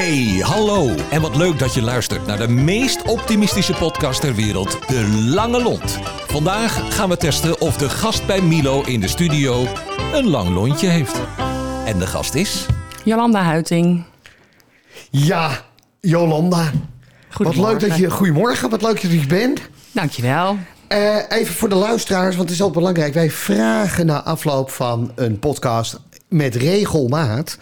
Hey, hallo. En wat leuk dat je luistert naar de meest optimistische podcast ter wereld, De Lange Lont. Vandaag gaan we testen of de gast bij Milo in de studio een lang lontje heeft. En de gast is... Jolanda Huiting. Ja, Jolanda. Wat Goedemorgen. leuk dat je. Goedemorgen, wat leuk dat je er bent. Dankjewel. Eh, even voor de luisteraars, want het is ook belangrijk. Wij vragen na afloop van een podcast met regelmaat.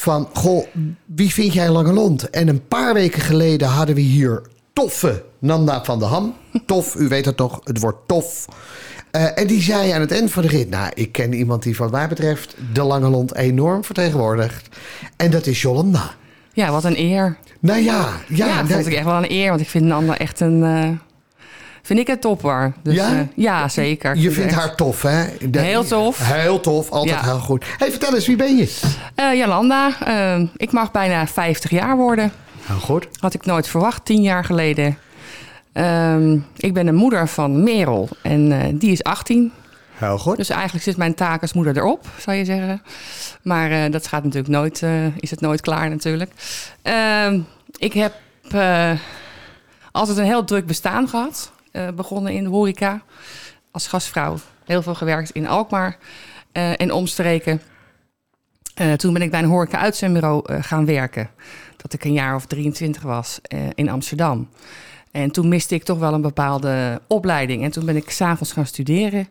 Van, goh, wie vind jij Lange Lont? En een paar weken geleden hadden we hier toffe Nanda van de Ham. Tof, u weet het toch, het woord tof. Eh, en die zei aan het eind van de rit... nou, ik ken iemand die wat mij betreft de Lange Lont enorm vertegenwoordigt. En dat is Jolanda. Ja, wat een eer. Nou ja, ja, Ja, dat vond ik echt wel een eer. Want ik vind Nanda echt een... eh, vind ik een topper. Dus, Ja? eh, ja, zeker. Je vind vindt echt- haar tof, hè? Heel tof. Heel tof, altijd Ja. heel goed. hey, vertel eens, wie ben je? Eh, Jolanda, eh, ik mag bijna 50 jaar worden. Heel goed. Had ik nooit verwacht, tien jaar geleden. Ehm, ik ben de moeder van Merel en die is 18. Heel goed. Dus eigenlijk zit mijn taak als moeder erop, zou je zeggen. Maar dat gaat natuurlijk nooit, is het nooit klaar natuurlijk. Ehm, ik heb altijd een heel druk bestaan gehad. Eh, begonnen in de horeca als gastvrouw. Heel veel gewerkt in Alkmaar eh, en omstreken. Eh, toen ben ik bij een horeca-uitzendbureau eh, gaan werken. Dat ik een jaar of 23 was eh, in Amsterdam. En toen miste ik toch wel een bepaalde opleiding. En toen ben ik s'avonds gaan studeren.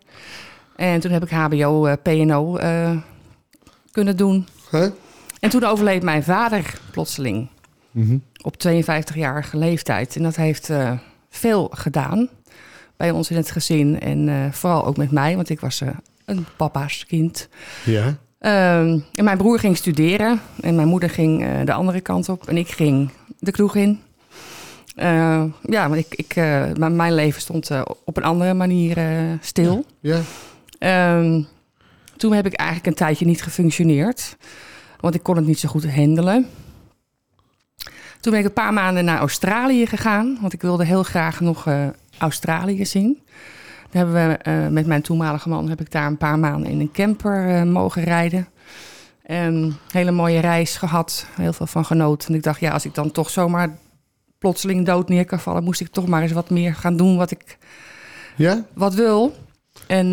En toen heb ik HBO, eh, PNO eh, kunnen doen. Huh? En toen overleed mijn vader plotseling. Mhm. Op 52-jarige leeftijd. En dat heeft eh, veel gedaan bij ons in het gezin. En eh, vooral ook met mij, want ik was eh, een papa's kind. Ja. Ehm, en mijn broer ging studeren. En mijn moeder ging eh, de andere kant op. En ik ging de kroeg in. Eh, ja, maar ik, ik, mijn leven stond op een andere manier stil. Ja. Ehm, toen heb ik eigenlijk een tijdje niet gefunctioneerd. Want ik kon het niet zo goed handelen. Toen ben ik een paar maanden naar Australië gegaan. Want ik wilde heel graag nog eh, Australië zien. Daar hebben we, eh, met mijn toenmalige man heb ik daar een paar maanden in een camper eh, mogen rijden. Een hele mooie reis gehad. Heel veel van genoten. En ik dacht, ja, als ik dan toch zomaar plotseling dood neer kan vallen... moest ik toch maar eens wat meer gaan doen wat ik Ja? wat wil. En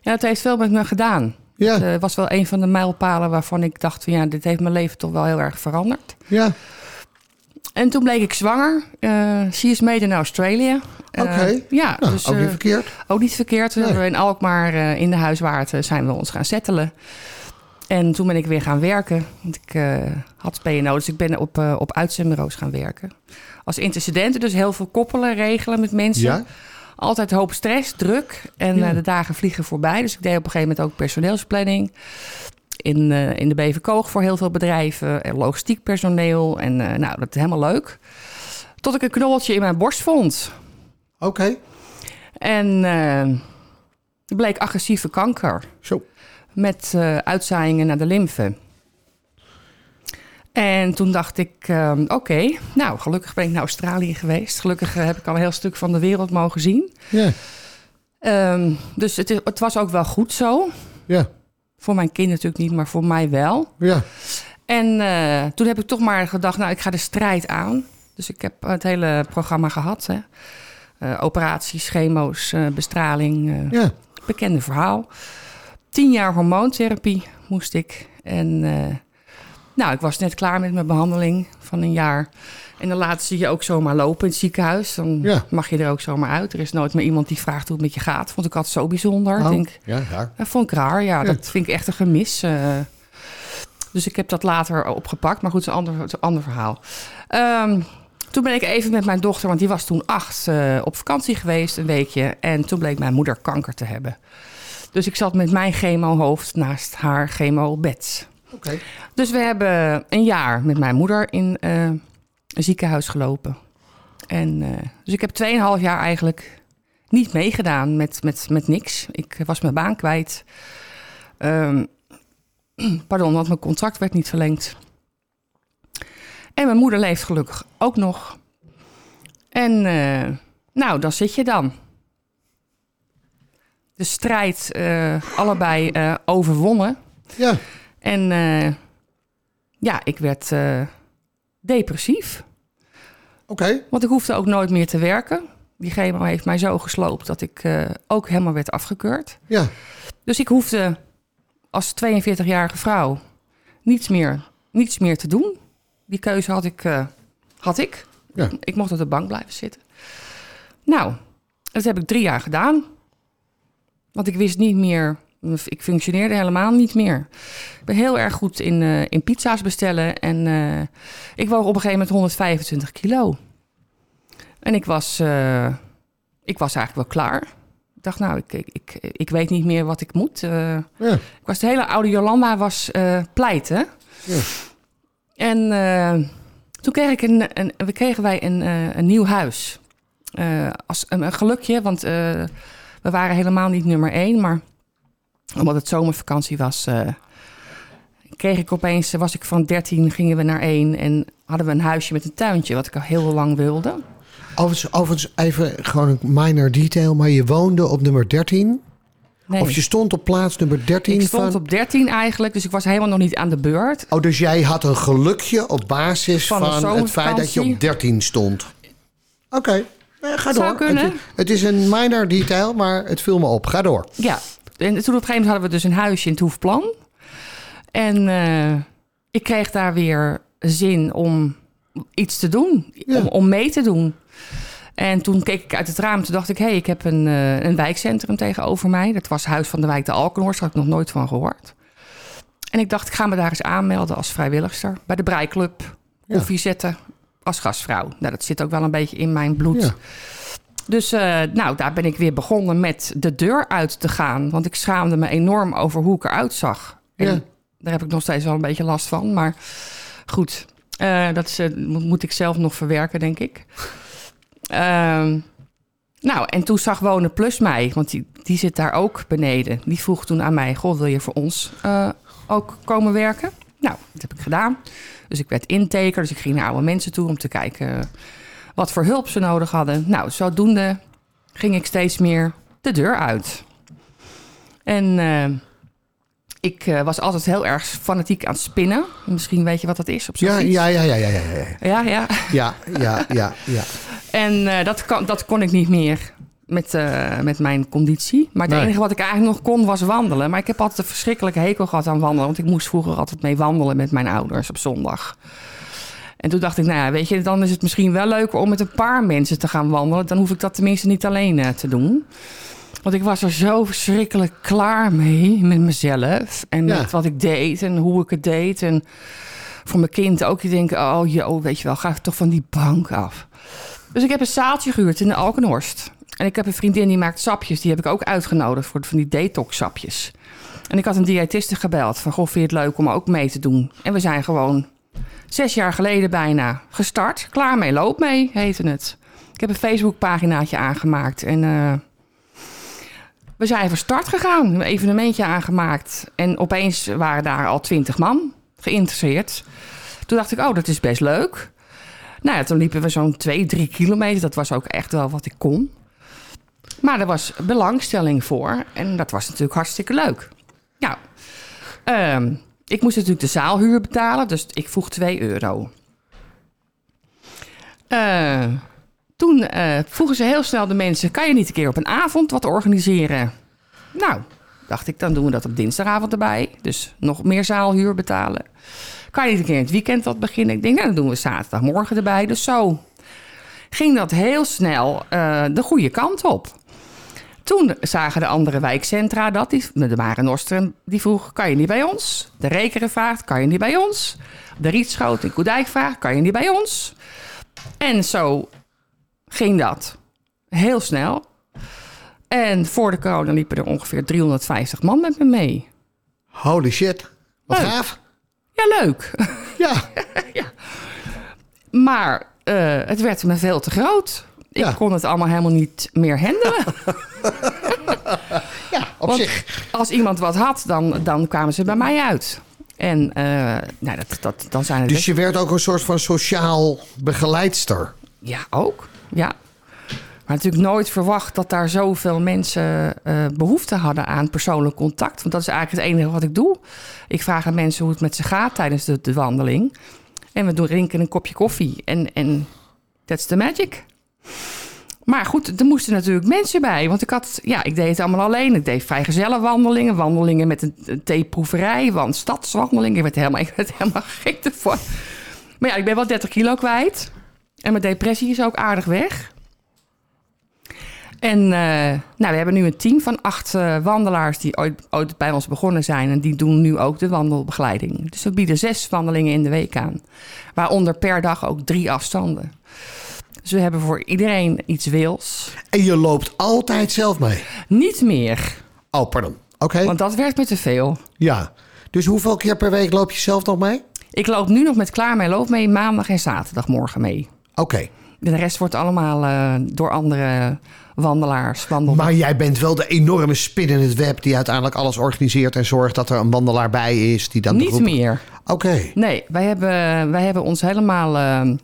ja, het heeft veel met me gedaan. Ja. Het eh, was wel een van de mijlpalen waarvan ik dacht... van, ja, dit heeft mijn leven toch wel heel erg veranderd. Ja. En toen bleek ik zwanger. She is made in Australia. Eh, Oké. ja, Nou, dus ook niet verkeerd. ook niet verkeerd. Nee. hebben we in Alkmaar in de huiswaard zijn we ons gaan settelen. En toen ben ik weer gaan werken. Want ik eh, had PNO, dus ik ben op, op uitzendbureaus gaan werken. Als intercedenten, dus heel veel koppelen, regelen met mensen. Ja. Altijd hoop stress, druk. En Ja. eh, de dagen vliegen voorbij. Dus ik deed op een gegeven moment ook personeelsplanning. In, eh, in de BV Koog voor heel veel bedrijven. En logistiek personeel. En eh, nou, dat is helemaal leuk. Tot ik een knolletje in mijn borst vond. Oké. En het bleek agressieve kanker. Zo. Met uitzaaiingen naar de lymfe. En toen dacht ik, eh, oké, nou gelukkig ben ik naar Australië geweest. Gelukkig eh, heb ik al een heel stuk van de wereld mogen zien. Ja. Ehm, dus het, het was ook wel goed zo. Ja. Voor mijn kind natuurlijk niet, maar voor mij wel. Ja. En eh, toen heb ik toch maar gedacht, nou, ik ga de strijd aan. Dus ik heb het hele programma gehad. Hè. Eh, operaties, chemo's, bestraling, Ja. bekende verhaal. Tien jaar hormoontherapie moest ik. En nou, ik was net klaar met mijn behandeling van een jaar. En dan laten ze je ook zomaar lopen in het ziekenhuis. Dan Ja. mag je er ook zomaar uit. Er is nooit meer iemand die vraagt hoe het met je gaat. Vond ik altijd zo bijzonder. Oh. denk, Ja, ja. dat vond ik raar. Ja, Ja. dat vind ik echt een gemis. eh. dus ik heb dat later opgepakt. Maar goed, het is een ander, het is een ander verhaal. Ehm, toen ben ik even met mijn dochter, want die was toen acht, eh, op vakantie geweest, een weekje. En toen bleek mijn moeder kanker te hebben. Dus ik zat met mijn chemo-hoofd naast haar chemo-bed. Dus we hebben een jaar met mijn moeder in eh, een ziekenhuis gelopen. En, eh, dus ik heb 2,5 jaar eigenlijk niet meegedaan met, met, met niks. Ik was mijn baan kwijt. Ehm, pardon, want mijn contract werd niet verlengd. En mijn moeder leeft gelukkig ook nog. En eh, nou, dan zit je dan. De strijd allebei overwonnen. Ja. En eh, ja, ik werd eh, depressief. Oké. Want ik hoefde ook nooit meer te werken. Die chemo heeft mij zo gesloopt dat ik eh, ook helemaal werd afgekeurd. Ja. Dus ik hoefde als 42-jarige vrouw niets meer, niets meer te doen. Die keuze had ik. had ik. Ja. Ik mocht op de bank blijven zitten. Nou, dat heb ik drie jaar gedaan. Want ik wist niet meer. Ik functioneerde helemaal niet meer. Ik ben heel erg goed in, eh, in pizza's bestellen. En eh, ik woog op een gegeven moment 125 kilo. En ik was, eh, ik was eigenlijk wel klaar. Ik dacht, nou, ik, ik, ik, ik weet niet meer wat ik moet. Ja. ik was de hele oude Jolanda was pleiten. Ja. En toen kreeg ik een, een, we kregen wij een, een nieuw huis. Als een, een gelukje, want we waren helemaal niet nummer één. Maar omdat het zomervakantie was, eh, kreeg ik opeens, was ik van 13, gingen we naar één. En hadden we een huisje met een tuintje, wat ik al heel lang wilde. Overigens, overigens even gewoon een minor detail. Maar je woonde op nummer 13. Nee, Of je stond op plaats nummer 13 ik stond van... op 13 eigenlijk, dus ik was helemaal nog niet aan de beurt. Oh, dus jij had een gelukje op basis Van het feit dat je op zomervakantie. 13 stond. Oké, Eh, ga Zou door. kunnen. Het, het is een minor detail, maar het viel me op. Ga door. Ja, en toen op een gegeven moment hadden we dus een huisje in het Hoefplan. En eh, ik kreeg daar weer zin om iets te doen, Ja. om, om mee te doen. En toen keek ik uit het raam, toen dacht ik... hé, hey, ik heb een, eh, een wijkcentrum tegenover mij. Dat was Huis van de Wijk de Alkenhorst, daar had ik nog nooit van gehoord. En ik dacht, ik ga me daar eens aanmelden als vrijwilligster. Bij de Breiklub, koffie zetten als gastvrouw. Nou, dat zit ook wel een beetje in mijn bloed. Ja. Dus eh, nou, daar ben ik weer begonnen met de deur uit te gaan. Want ik schaamde me enorm over hoe ik eruit zag. En Ja. daar heb ik nog steeds wel een beetje last van. Maar goed, eh, dat is, eh, moet, ik zelf nog verwerken, denk ik. Ehm, nou, en toen zag Wonen Plus mij, want die, die zit daar ook beneden. Die vroeg toen aan mij, goh, wil je voor ons ook komen werken? Nou, dat heb ik gedaan. Dus ik werd intaker, dus ik ging naar oude mensen toe om te kijken wat voor hulp ze nodig hadden. Nou, zodoende ging ik steeds meer de deur uit. En eh, ik eh, was altijd heel erg fanatiek aan het spinnen. Misschien weet je wat dat is op zo'n Ja, ja, ja, ja, ja, ja, ja. Ja, ja. Ja, ja, ja, ja. En eh, dat, kan, dat kon ik niet meer met, met mijn conditie. Maar het Nee. enige wat ik eigenlijk nog kon was wandelen. Maar ik heb altijd een verschrikkelijke hekel gehad aan wandelen. Want ik moest vroeger altijd mee wandelen met mijn ouders op zondag. En toen dacht ik, nou ja, weet je, dan is het misschien wel leuker om met een paar mensen te gaan wandelen. Dan hoef ik dat tenminste niet alleen eh, te doen. Want ik was er zo verschrikkelijk klaar mee met mezelf. En Ja. met wat ik deed en hoe ik het deed. En voor mijn kind ook. Je denkt, oh, yo, weet je wel, ga toch van die bank af. Dus ik heb een zaaltje gehuurd in de Alkenhorst. En ik heb een vriendin die maakt sapjes. Die heb ik ook uitgenodigd voor van die detox sapjes. En ik had een diëtiste gebeld van... Goh, vind je het leuk om ook mee te doen? En we zijn gewoon zes jaar geleden bijna gestart. Klaar mee, loop mee, heette het. Ik heb een Facebookpaginaatje aangemaakt. En eh, we zijn van start gegaan. Een evenementje aangemaakt. En opeens waren daar al twintig man geïnteresseerd. Toen dacht ik, oh, dat is best leuk. Nou ja, toen liepen we zo'n twee, drie kilometer. Dat was ook echt wel wat ik kon. Maar er was belangstelling voor. En dat was natuurlijk hartstikke leuk. Nou, ehm, ik moest natuurlijk de zaalhuur betalen. Dus ik vroeg 2 euro. Eh, toen eh, vroegen ze heel snel de mensen... kan je niet een keer op een avond wat organiseren? Nou, dacht ik, dan doen we dat op dinsdagavond erbij. Dus nog meer zaalhuur betalen. Kan je niet een keer in het weekend wat beginnen? Ik denk, nou, dan doen we zaterdagmorgen erbij. Dus zo ging dat heel snel eh, de goede kant op. Toen zagen de andere wijkcentra dat. Die, de Mare Nostrum, die vroeg, kan je niet bij ons? De Rekeren vraagt, kan je niet bij ons? De Rietschoot in Koedijk vraagt, kan je niet bij ons? En zo ging dat heel snel. En voor de corona liepen er ongeveer 350 man met me mee. Holy shit. Wat Leuk. gaaf. Ja, leuk. Ja, Maar eh, het werd me veel te groot. Ik kon het allemaal helemaal niet meer handelen. ja op Want zich. als iemand wat had, dan, dan kwamen ze bij mij uit. En eh, nou, dat, dat, dan zijn het Dus je werd ook een soort van sociaal begeleidster. Ja, ook. Ja. Maar natuurlijk nooit verwacht dat daar zoveel mensen eh, behoefte hadden aan persoonlijk contact. Want dat is eigenlijk het enige wat ik doe. Ik vraag aan mensen hoe het met ze gaat tijdens de, de wandeling. En we doen drinken een kopje koffie. En, en that's the magic. Maar goed, er moesten natuurlijk mensen bij. Want ik had, ja, ik deed het allemaal alleen. Ik deed vrijgezellenwandelingen, wandelingen met een, theeproeverij, want stadswandelingen. Ik werd helemaal, ik werd helemaal gek ervan. Maar ja, ik ben wel 30 kilo kwijt. En mijn depressie is ook aardig weg. En eh, nou, we hebben nu een team van acht eh, wandelaars die ooit, ooit bij ons begonnen zijn. En die doen nu ook de wandelbegeleiding. Dus we bieden zes wandelingen in de week aan. Waaronder per dag ook drie afstanden. Dus we hebben voor iedereen iets wils. En je loopt altijd zelf mee. Niet meer, Oh, pardon. Oké. want dat werd me te veel. Ja. Dus hoeveel keer per week loop je zelf nog mee? Ik loop nu nog met Klaar mee loop mee maandag en zaterdagmorgen mee. Oké. De rest wordt allemaal eh, door andere wandelaars wandel. Maar jij bent wel de enorme spin in het web die uiteindelijk alles organiseert en zorgt dat er een wandelaar bij is die dan Niet groep- meer. Oké. Nee, wij hebben, wij hebben ons helemaal. eh,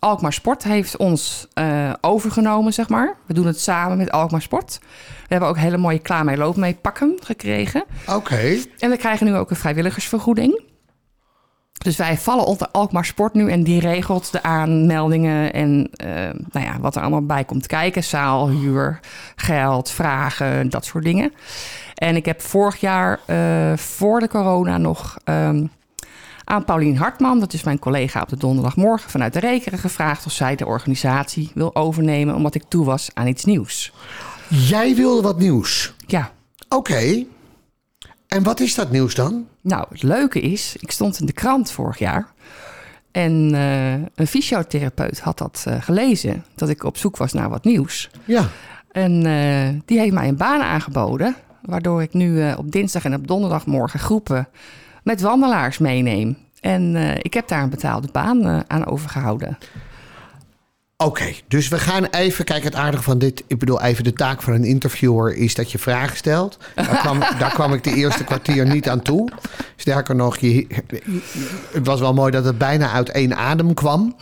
Alkmaar Sport heeft ons eh, overgenomen, zeg maar. We doen het samen met Alkmaar Sport. We hebben ook hele mooie klaar mee loop mee pakken gekregen. Oké. En we krijgen nu ook een vrijwilligersvergoeding. Dus wij vallen onder Alkmaar Sport nu en die regelt de aanmeldingen en eh, nou ja, wat er allemaal bij komt kijken. Zaal, huur, geld, vragen, dat soort dingen. En ik heb vorig jaar eh, voor de corona nog ehm, aan Paulien Hartman, dat is mijn collega op de donderdagmorgen vanuit de Rekeren, gevraagd of zij de organisatie wil overnemen omdat ik toe was aan iets nieuws. Jij wilde wat nieuws. Ja, Oké. En wat is dat nieuws dan? Nou, het leuke is, ik stond in de krant vorig jaar. En eh, een fysiotherapeut had dat eh, gelezen, dat ik op zoek was naar wat nieuws. Ja. En eh, die heeft mij een baan aangeboden, waardoor ik nu op dinsdag en op donderdagmorgen groepen met wandelaars meeneem. En eh, ik heb daar een betaalde baan eh, aan overgehouden. Oké, dus we gaan even, kijk het aardige van dit, ik bedoel even de taak van een interviewer is dat je vragen stelt. Daar kwam, daar kwam ik de eerste kwartier niet aan toe. Sterker nog, je, het was wel mooi dat het bijna uit één adem kwam.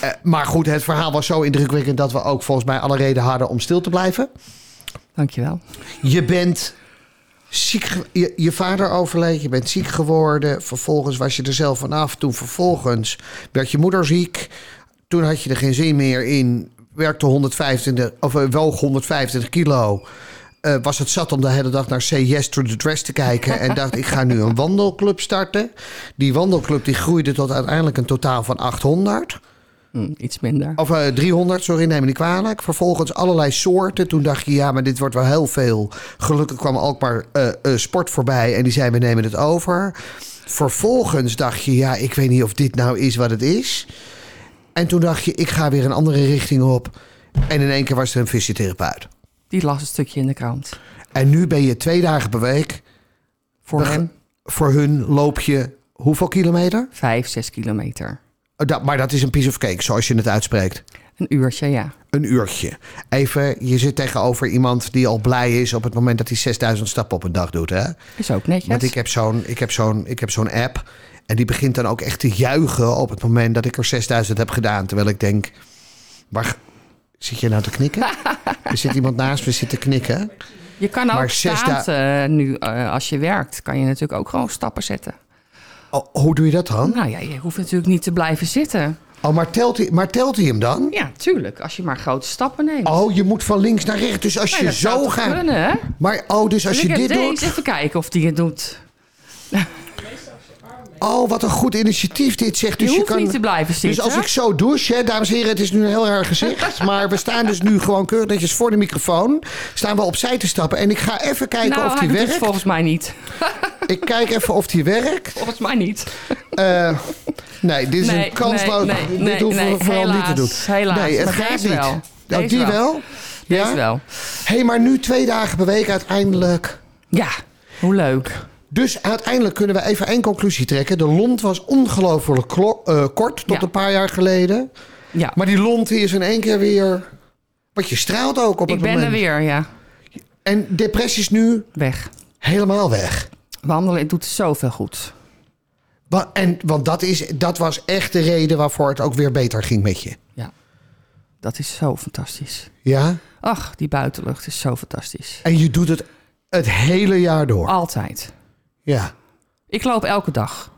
Eh, maar goed, het verhaal was zo indrukwekkend dat we ook volgens mij alle reden hadden om stil te blijven. Dankjewel. Je bent ziek, je, je vader overleed, je bent ziek geworden. Vervolgens was je er zelf vanaf. Toen vervolgens werd je moeder ziek. Toen had je er geen zin meer in. Werkte 125, of eh, woog 125 kilo. Eh, was het zat om de hele dag naar Say Yes to the Dress te kijken. En dacht, ik ga nu een wandelclub starten. Die wandelclub die groeide tot uiteindelijk een totaal van 800. Hm, iets minder. Of eh, 300, sorry, neem me niet kwalijk. Vervolgens allerlei soorten. Toen dacht je, ja, maar dit wordt wel heel veel. Gelukkig kwam ook maar eh, eh, sport voorbij en die zei, we nemen het over. Vervolgens dacht je, ja, ik weet niet of dit nou is wat het is. En toen dacht je, ik ga weer een andere richting op. En in één keer was er een fysiotherapeut. Die las een stukje in de krant. En nu ben je twee dagen per week. Voor hem Voor hun loop je hoeveel kilometer? vijf, zes kilometer. Oh, dat, maar dat is een piece of cake, zoals je het uitspreekt. Een uurtje, ja. Een uurtje. Even, je zit tegenover iemand die al blij is op het moment dat hij 6000 stappen op een dag doet. Hè? Is ook netjes. Want ik heb zo'n ik heb zo'n ik heb zo'n app. En die begint dan ook echt te juichen op het moment dat ik er 6000 heb gedaan. Terwijl ik denk, waar zit je nou te knikken? er zit iemand naast me zitten knikken. Je kan ook Maar zes staand eh, nu, eh, als je werkt, kan je natuurlijk ook gewoon stappen zetten. Oh, hoe doe je dat dan? Nou ja, je hoeft natuurlijk niet te blijven zitten. Oh, maar telt hij, maar telt hij hem dan? Ja, tuurlijk. Als je maar grote stappen neemt. Oh, je moet van links naar rechts. Dus als Nee, je dat zo gaat. kunnen, hè? Maar oh, dus als Dus je dit doet. Even kijken of die het doet. Oh, wat een goed initiatief dit zegt. Je Dus je, hoeft kan. niet te blijven zitten. Dus als ik zo douche, hè, dames en heren, het is nu een heel raar gezicht. maar we staan dus nu gewoon keurig netjes voor de microfoon. Staan we opzij te stappen. En ik ga even kijken nou, of die werkt. volgens mij niet. Ik kijk even of die werkt. Volgens mij niet. Eh, nee, dit is Nee, een kansloos. nee, nee, dit hoeven we vooral niet te doen. helaas. Nee, het Maar gaat niet. wel. Oh, die wel. wel? Ja? Wel. hey, maar nu twee dagen per week uiteindelijk. Ja, hoe leuk. Dus uiteindelijk kunnen we even één conclusie trekken. De lont was ongelooflijk eh, kort tot Ja. een paar jaar geleden. Ja, Maar die lont is in één keer weer... Want je straalt ook op ik het ben moment. er weer, ja. En depressie is nu Weg. helemaal weg. Wandelen het doet zoveel goed. Wa- En, want dat, is, dat was echt de reden waarvoor het ook weer beter ging met je. Ja. dat is zo fantastisch. Ja? Ach, die buitenlucht is zo fantastisch. En je doet het het hele jaar door. Altijd. Ja. Ik loop elke dag.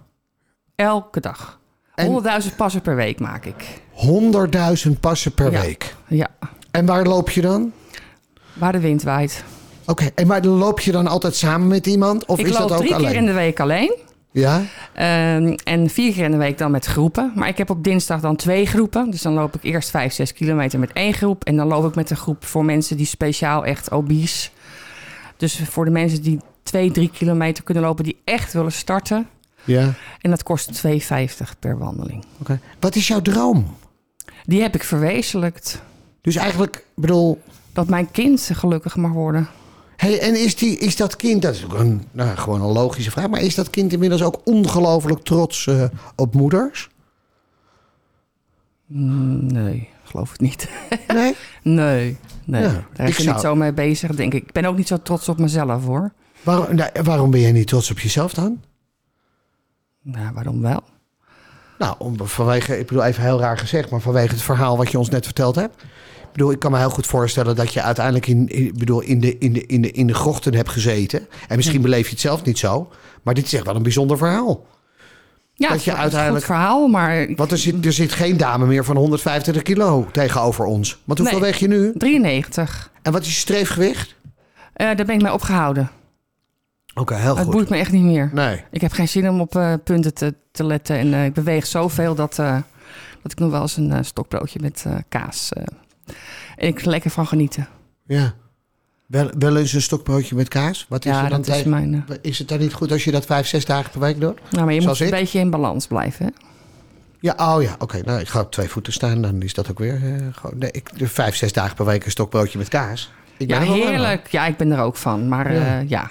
Elke dag. En- 100.000 passen per week maak ik. 100.000 passen per Ja. week. Ja, En waar loop je dan? waar de wind waait. Oké, en maar loop je dan altijd samen met iemand? Of ik is loop dat ook drie alleen? keer in de week alleen. Ja? Ehm, en vier keer in de week dan met groepen. Maar ik heb op dinsdag dan twee groepen. Dus dan loop ik eerst vijf, zes kilometer met één groep. En dan loop ik met een groep voor mensen die speciaal echt obese. Dus voor de mensen die twee, drie kilometer kunnen lopen, die echt willen starten. Ja. En dat kost 2,50 per wandeling. Oké. Wat is jouw droom? Die heb ik verwezenlijkt. Dus eigenlijk, ik bedoel... Dat mijn kind gelukkig mag worden. Hey, en is, die, is dat kind, dat is ook een, nou, gewoon een logische vraag... maar is dat kind inmiddels ook ongelooflijk trots eh, op moeders? Mm, Nee, geloof het niet. Nee? Nee, nee. Ja, daar ik je zou- niet zo mee bezig, denk ik. Ik ben ook niet zo trots op mezelf, hoor. Waarom, nou, waarom ben jij niet trots op jezelf dan? Nou, waarom wel? Nou, om, vanwege, ik bedoel even heel raar gezegd, maar vanwege het verhaal wat je ons net verteld hebt. Ik bedoel, ik kan me heel goed voorstellen dat je uiteindelijk in, ik bedoel, in, de, in, de, in, de, in de grochten hebt gezeten. En misschien beleef je het zelf niet zo, maar dit is echt wel een bijzonder verhaal. Ja, Dat je is een uiteindelijk- goed verhaal, maar Want er zit, er zit geen dame meer van 125 kilo tegenover ons. Want hoeveel Nee. weeg je nu? 93. En wat is je streefgewicht? Eh, daar ben ik mee opgehouden. Oké, heel Het goed. boeit me echt niet meer. Nee. Ik heb geen zin om op eh, punten te, te letten. En eh, ik beweeg zoveel dat, eh, dat ik nog wel eens een stokbroodje met kaas. en ik er lekker van genieten. Ja. Wel, wel eens een stokbroodje met kaas? Wat is ja, er dan dat is mijn. Is het dan niet goed als je dat vijf, zes dagen per week doet? nou, maar je Zoals moet een ik? beetje in balans blijven. Hè? Ja, oh ja, oké. Nou, ik ga op twee voeten staan, dan is dat ook weer gewoon... Nee, ik, vijf, zes dagen per week een stokbroodje met kaas. Ik ben Ja, er heerlijk. Ja, ik ben er ook van. Maar Ja. ja.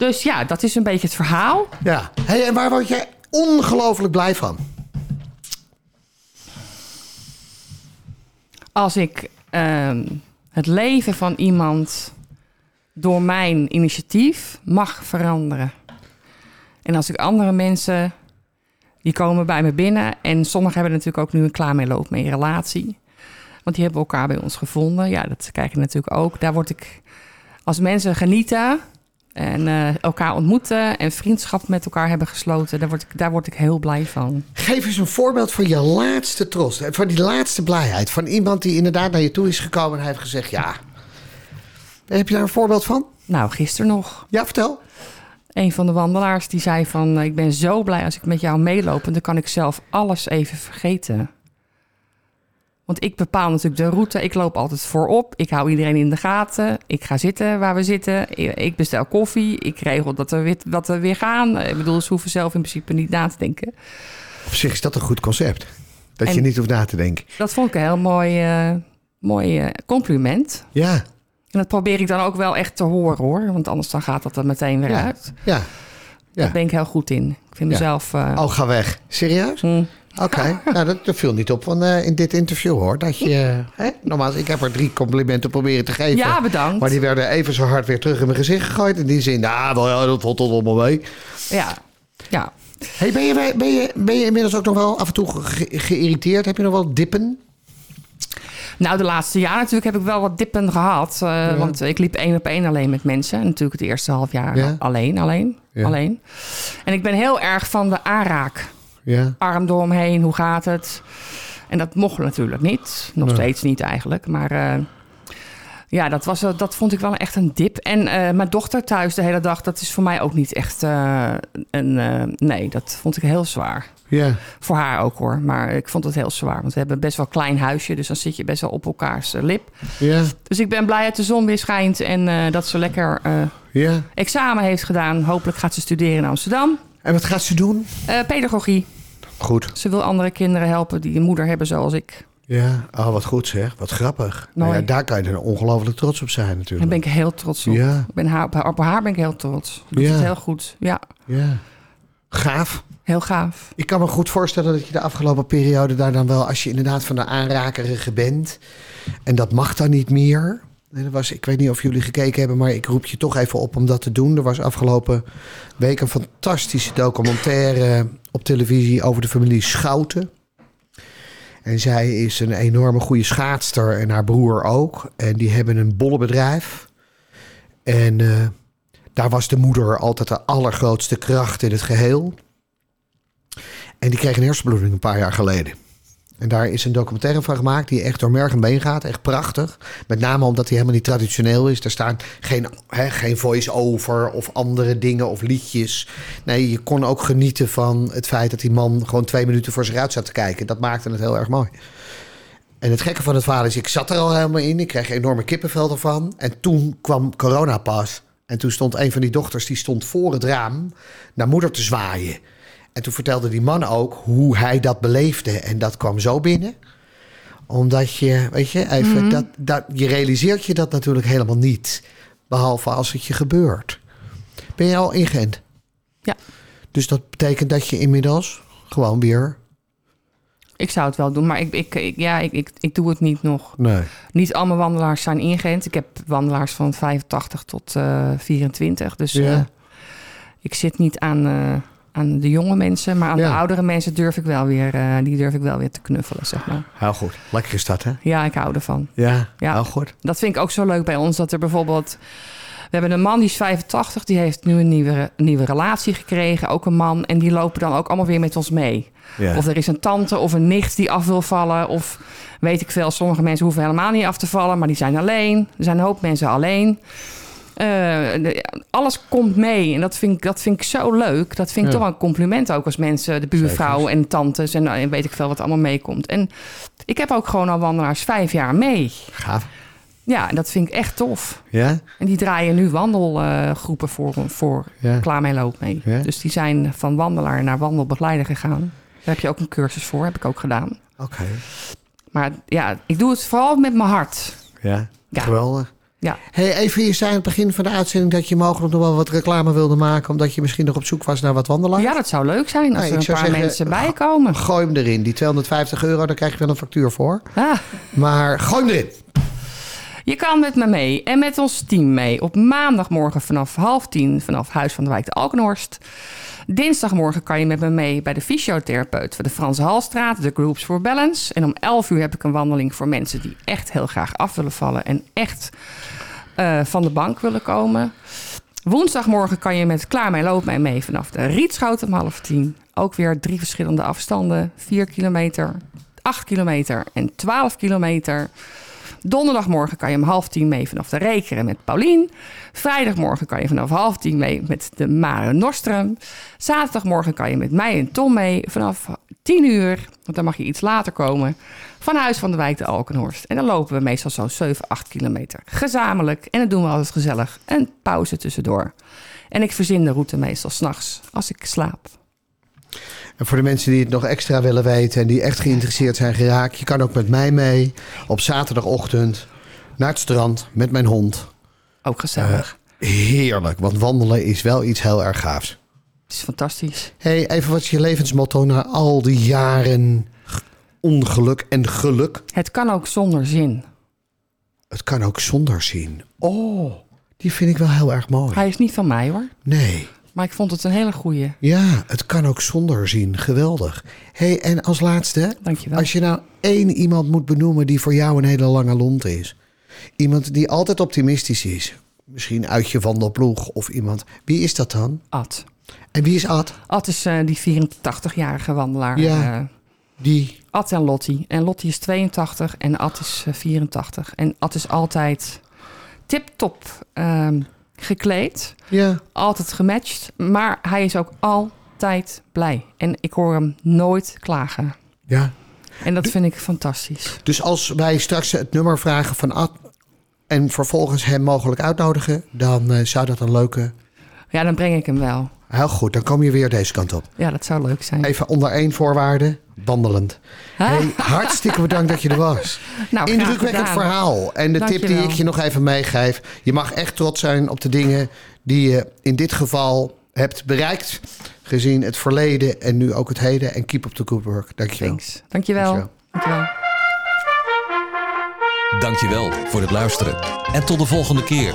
Dus ja, dat is een beetje het verhaal. Ja. Hey, en waar word jij ongelooflijk blij van? Als ik ehm, het leven van iemand door mijn initiatief mag veranderen. En als ik andere mensen, die komen bij me binnen. En sommigen hebben natuurlijk ook nu een klaar mee loop mee relatie. Want die hebben elkaar bij ons gevonden. Ja, dat kijk ik natuurlijk ook. Daar word ik, als mensen genieten en eh, elkaar ontmoeten en vriendschap met elkaar hebben gesloten, daar word ik, daar word ik heel blij van. Geef eens een voorbeeld van je laatste trots. Van die laatste blijheid. Van iemand die inderdaad naar je toe is gekomen en hij heeft gezegd ja. Heb je daar een voorbeeld van? Nou, gisteren nog. Ja, vertel. Een van de wandelaars die zei van... eh, ik ben zo blij als ik met jou meeloop... en dan kan ik zelf alles even vergeten. Want ik bepaal natuurlijk de route. Ik loop altijd voorop. Ik hou iedereen in de gaten. Ik ga zitten waar we zitten. Ik bestel koffie. Ik regel dat we weer, dat we weer gaan. Ik bedoel, ze hoeven zelf in principe niet na te denken. Op zich is dat een goed concept. Dat je niet hoeft na te denken. Dat vond ik een heel mooi, eh, mooi eh, compliment. Ja, En dat probeer ik dan ook wel echt te horen hoor. Want anders dan gaat dat er meteen weer Ja. uit. ja. Ja. Daar ben ik heel goed in. Ik vind mezelf... eh, Oh, ga weg. Serieus? hm, Oké, nou dat, dat viel niet op van, eh, in dit interview hoor. Dat je, hè, normaal, ik heb er drie complimenten proberen te geven. Ja, bedankt. Maar die werden even zo hard weer terug in mijn gezicht gegooid. In die zin, nou, ja, dat valt toch allemaal mee. Ja, ja. Hey, ben, je, ben, je, ben je inmiddels ook nog wel af en toe ge- geïrriteerd? Heb je nog wel dippen? Nou, de laatste jaren natuurlijk heb ik wel wat dippen gehad. eh, Want ik liep één op één alleen met mensen. En natuurlijk het eerste half jaar Ja. alleen, alleen, alleen. En ik ben heel erg van de aanraak. Ja. Arm door hem heen, hoe gaat het? En dat mocht natuurlijk niet. Nog Nee. steeds niet eigenlijk. Maar eh, ja, dat, was, wel- dat vond ik wel echt een dip. En eh, mijn dochter thuis de hele dag, dat is voor mij ook niet echt eh, een... eh, nee, dat vond ik heel zwaar. Ja. Voor haar ook hoor. Maar ik vond het heel zwaar. Want we hebben best wel een klein huisje. Dus dan zit je best wel op elkaars eh, lip. Ja. Dus ik ben blij dat de zon weer schijnt. En eh, dat ze lekker eh, Ja. examen heeft gedaan. Hopelijk gaat ze studeren in Amsterdam. En wat gaat ze doen? Eh, pedagogie. Goed. Ze wil andere kinderen helpen die een moeder hebben zoals ik. Ja. Oh, wat goed zeg. Wat grappig. Nou ja, daar kan je er ongelooflijk trots op zijn Daar natuurlijk. ben ik heel trots op. Ja. Ik ben haar, op, haar, op haar ben ik heel trots. Doet Ja. het heel goed. Ja, Ja. Gaaf. heel gaaf. Ik kan me goed voorstellen dat je de afgelopen periode daar dan wel, als je inderdaad van de aanrakerige bent, en dat mag dan niet meer. Er was, ik weet niet of jullie gekeken hebben, maar ik roep je toch even op om dat te doen. Er was afgelopen week een fantastische documentaire op televisie over de familie Schouten. En zij is een enorme goede schaatster en haar broer ook. En die hebben een bollenbedrijf. En eh, daar was de moeder altijd de allergrootste kracht in het geheel. En die kreeg een hersenbloeding een paar jaar geleden. En daar is een documentaire van gemaakt die echt door merg en been gaat. Echt prachtig. Met name omdat hij helemaal niet traditioneel is. Er staan geen, geen voice-over of andere dingen of liedjes. Nee, je kon ook genieten van het feit dat die man gewoon twee minuten voor zich uit zat te kijken. Dat maakte het heel erg mooi. En het gekke van het verhaal is, ik zat er al helemaal in. Ik kreeg enorme kippenvel ervan. En toen kwam corona pas. En toen stond een van die dochters, die stond voor het raam naar moeder te zwaaien. En toen vertelde die man ook hoe hij dat beleefde. En dat kwam zo binnen. Omdat je, weet je, even, dat, dat, je realiseert je dat natuurlijk helemaal niet. Behalve als het je gebeurt. Ben je al ingeënt? Ja. Dus dat betekent dat je inmiddels gewoon weer... Ik zou het wel doen, maar ik, ik, ik- ja, ik, ik, ik doe het niet nog. Nee. Niet alle wandelaars zijn ingeënt. Ik heb wandelaars van 85 tot eh 24. Dus Ja. eh, ik zit niet aan, eh, aan de jonge mensen. Maar aan Ja. de oudere mensen durf ik wel weer, eh, die durf ik wel weer te knuffelen, zeg maar. Heel goed. Lekker is dat, hè? Ja, ik hou ervan. Ja, Ja. heel goed. Dat vind ik ook zo leuk bij ons. Dat er bijvoorbeeld... We hebben een man die is 85. Die heeft nu een nieuwe, nieuwe relatie gekregen. Ook een man. En die lopen dan ook allemaal weer met ons mee. Ja. Of er is een tante of een nicht die af wil vallen. Of weet ik veel. Sommige mensen hoeven helemaal niet af te vallen. Maar die zijn alleen. Er zijn een hoop mensen alleen. Eh, de- alles komt mee. En dat vind, ik, dat vind ik zo leuk. Dat vind ik toch een compliment ook als mensen, de buurvrouwen en tantes en, en weet ik veel wat allemaal meekomt. En ik heb ook gewoon al wandelaars vijf jaar mee. Gaaf. Ja, en dat vind ik echt tof. Ja? En die draaien nu wandelgroepen voor, voor Ja. Klaar mee loop mee. Ja. Dus die zijn van wandelaar naar wandelbegeleider gegaan. Daar heb je ook een cursus voor, heb ik ook gedaan. Oké. Maar ja, ik doe het vooral met mijn hart. Ja. Ja. Geweldig. Ja, Hey, even, je zei aan het begin van de uitzending dat je mogelijk nog wel wat reclame wilde maken, omdat je misschien nog op zoek was naar wat wandelaars. ja dat zou leuk zijn als er een paar zeggen, mensen bij komen. Gooi hem erin. Die 250 euro, daar krijg je wel een factuur voor. Ah, Maar gooi hem erin. Je kan met me mee en met ons team mee op maandagmorgen vanaf half tien vanaf Huis van de Wijk de Alkenhorst. Dinsdagmorgen kan je met me mee bij de fysiotherapeut voor de Franse Halstraat, de Groups for Balance. En om 11 uur heb ik een wandeling voor mensen die echt heel graag af willen vallen en echt eh, van de bank willen komen. Woensdagmorgen kan je met Klaar mij loop mij mee vanaf de Rietschoot om half tien. Ook weer drie verschillende afstanden. 4 kilometer, 8 kilometer en 12 kilometer. Donderdagmorgen kan je om half tien mee vanaf de Rekeren met Paulien. Vrijdagmorgen kan je vanaf half tien mee met de Mare Nostrum. Zaterdagmorgen kan je met mij en Tom mee vanaf 10 uur, want dan mag je iets later komen, van Huis van de Wijk de Alkenhorst. En dan lopen we meestal zo'n 7, 8 kilometer gezamenlijk. En dat doen we altijd gezellig. Een pauze tussendoor. En ik verzin de route meestal s'nachts als ik slaap. En voor de mensen die het nog extra willen weten en die echt geïnteresseerd zijn geraakt, je kan ook met mij mee op zaterdagochtend naar het strand met mijn hond. Ook gezellig. Heerlijk, want wandelen is wel iets heel erg gaafs. Het is fantastisch. Hey, even wat is je levensmotto na al die jaren ongeluk en geluk? Het kan ook zonder zin. Het kan ook zonder zien. Oh, die vind ik wel heel erg mooi. Hij is niet van mij hoor. Nee. Maar ik vond het een hele goeie. Ja, het kan ook zonder zien. Geweldig. hey, en als laatste, Dankjewel. als je nou één iemand moet benoemen die voor jou een hele lange lont is. Iemand die altijd optimistisch is. Misschien uit je wandelploeg of iemand. Wie is dat dan? Ad. En wie is Ad? Ad is eh, die 84-jarige wandelaar. Ja. eh, Die. Ad en Lottie. En Lottie is 82 en Ad is eh, 84. En Ad is altijd tip-top ehm, gekleed. Ja. Altijd gematcht. Maar hij is ook altijd blij. En ik hoor hem nooit klagen. Ja. En dat vind ik fantastisch. Dus als wij straks het nummer vragen van Ad. en vervolgens hem mogelijk uitnodigen. dan eh, zou dat een leuke. Ja, dan breng ik hem wel. Heel goed, dan kom je weer deze kant op. Ja, dat zou leuk zijn. Even onder één voorwaarde: wandelend. Hey, hartstikke bedankt dat je er was. Nou, Indrukwekkend verhaal. En de tip die ik je nog even meegeef. Je mag echt trots zijn op de dingen die je in dit geval hebt bereikt. Gezien het verleden en nu ook het heden. En keep up the good work. Dankjewel. Thanks. Dankjewel. Dankjewel. Dankjewel. Dankjewel voor het luisteren. En tot de volgende keer,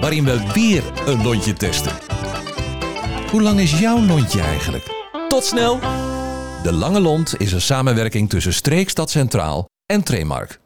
waarin we weer een lontje testen. Hoe lang is jouw lontje eigenlijk? Tot snel! De Lange Lont is een samenwerking tussen Streekstad Centraal en Tremark.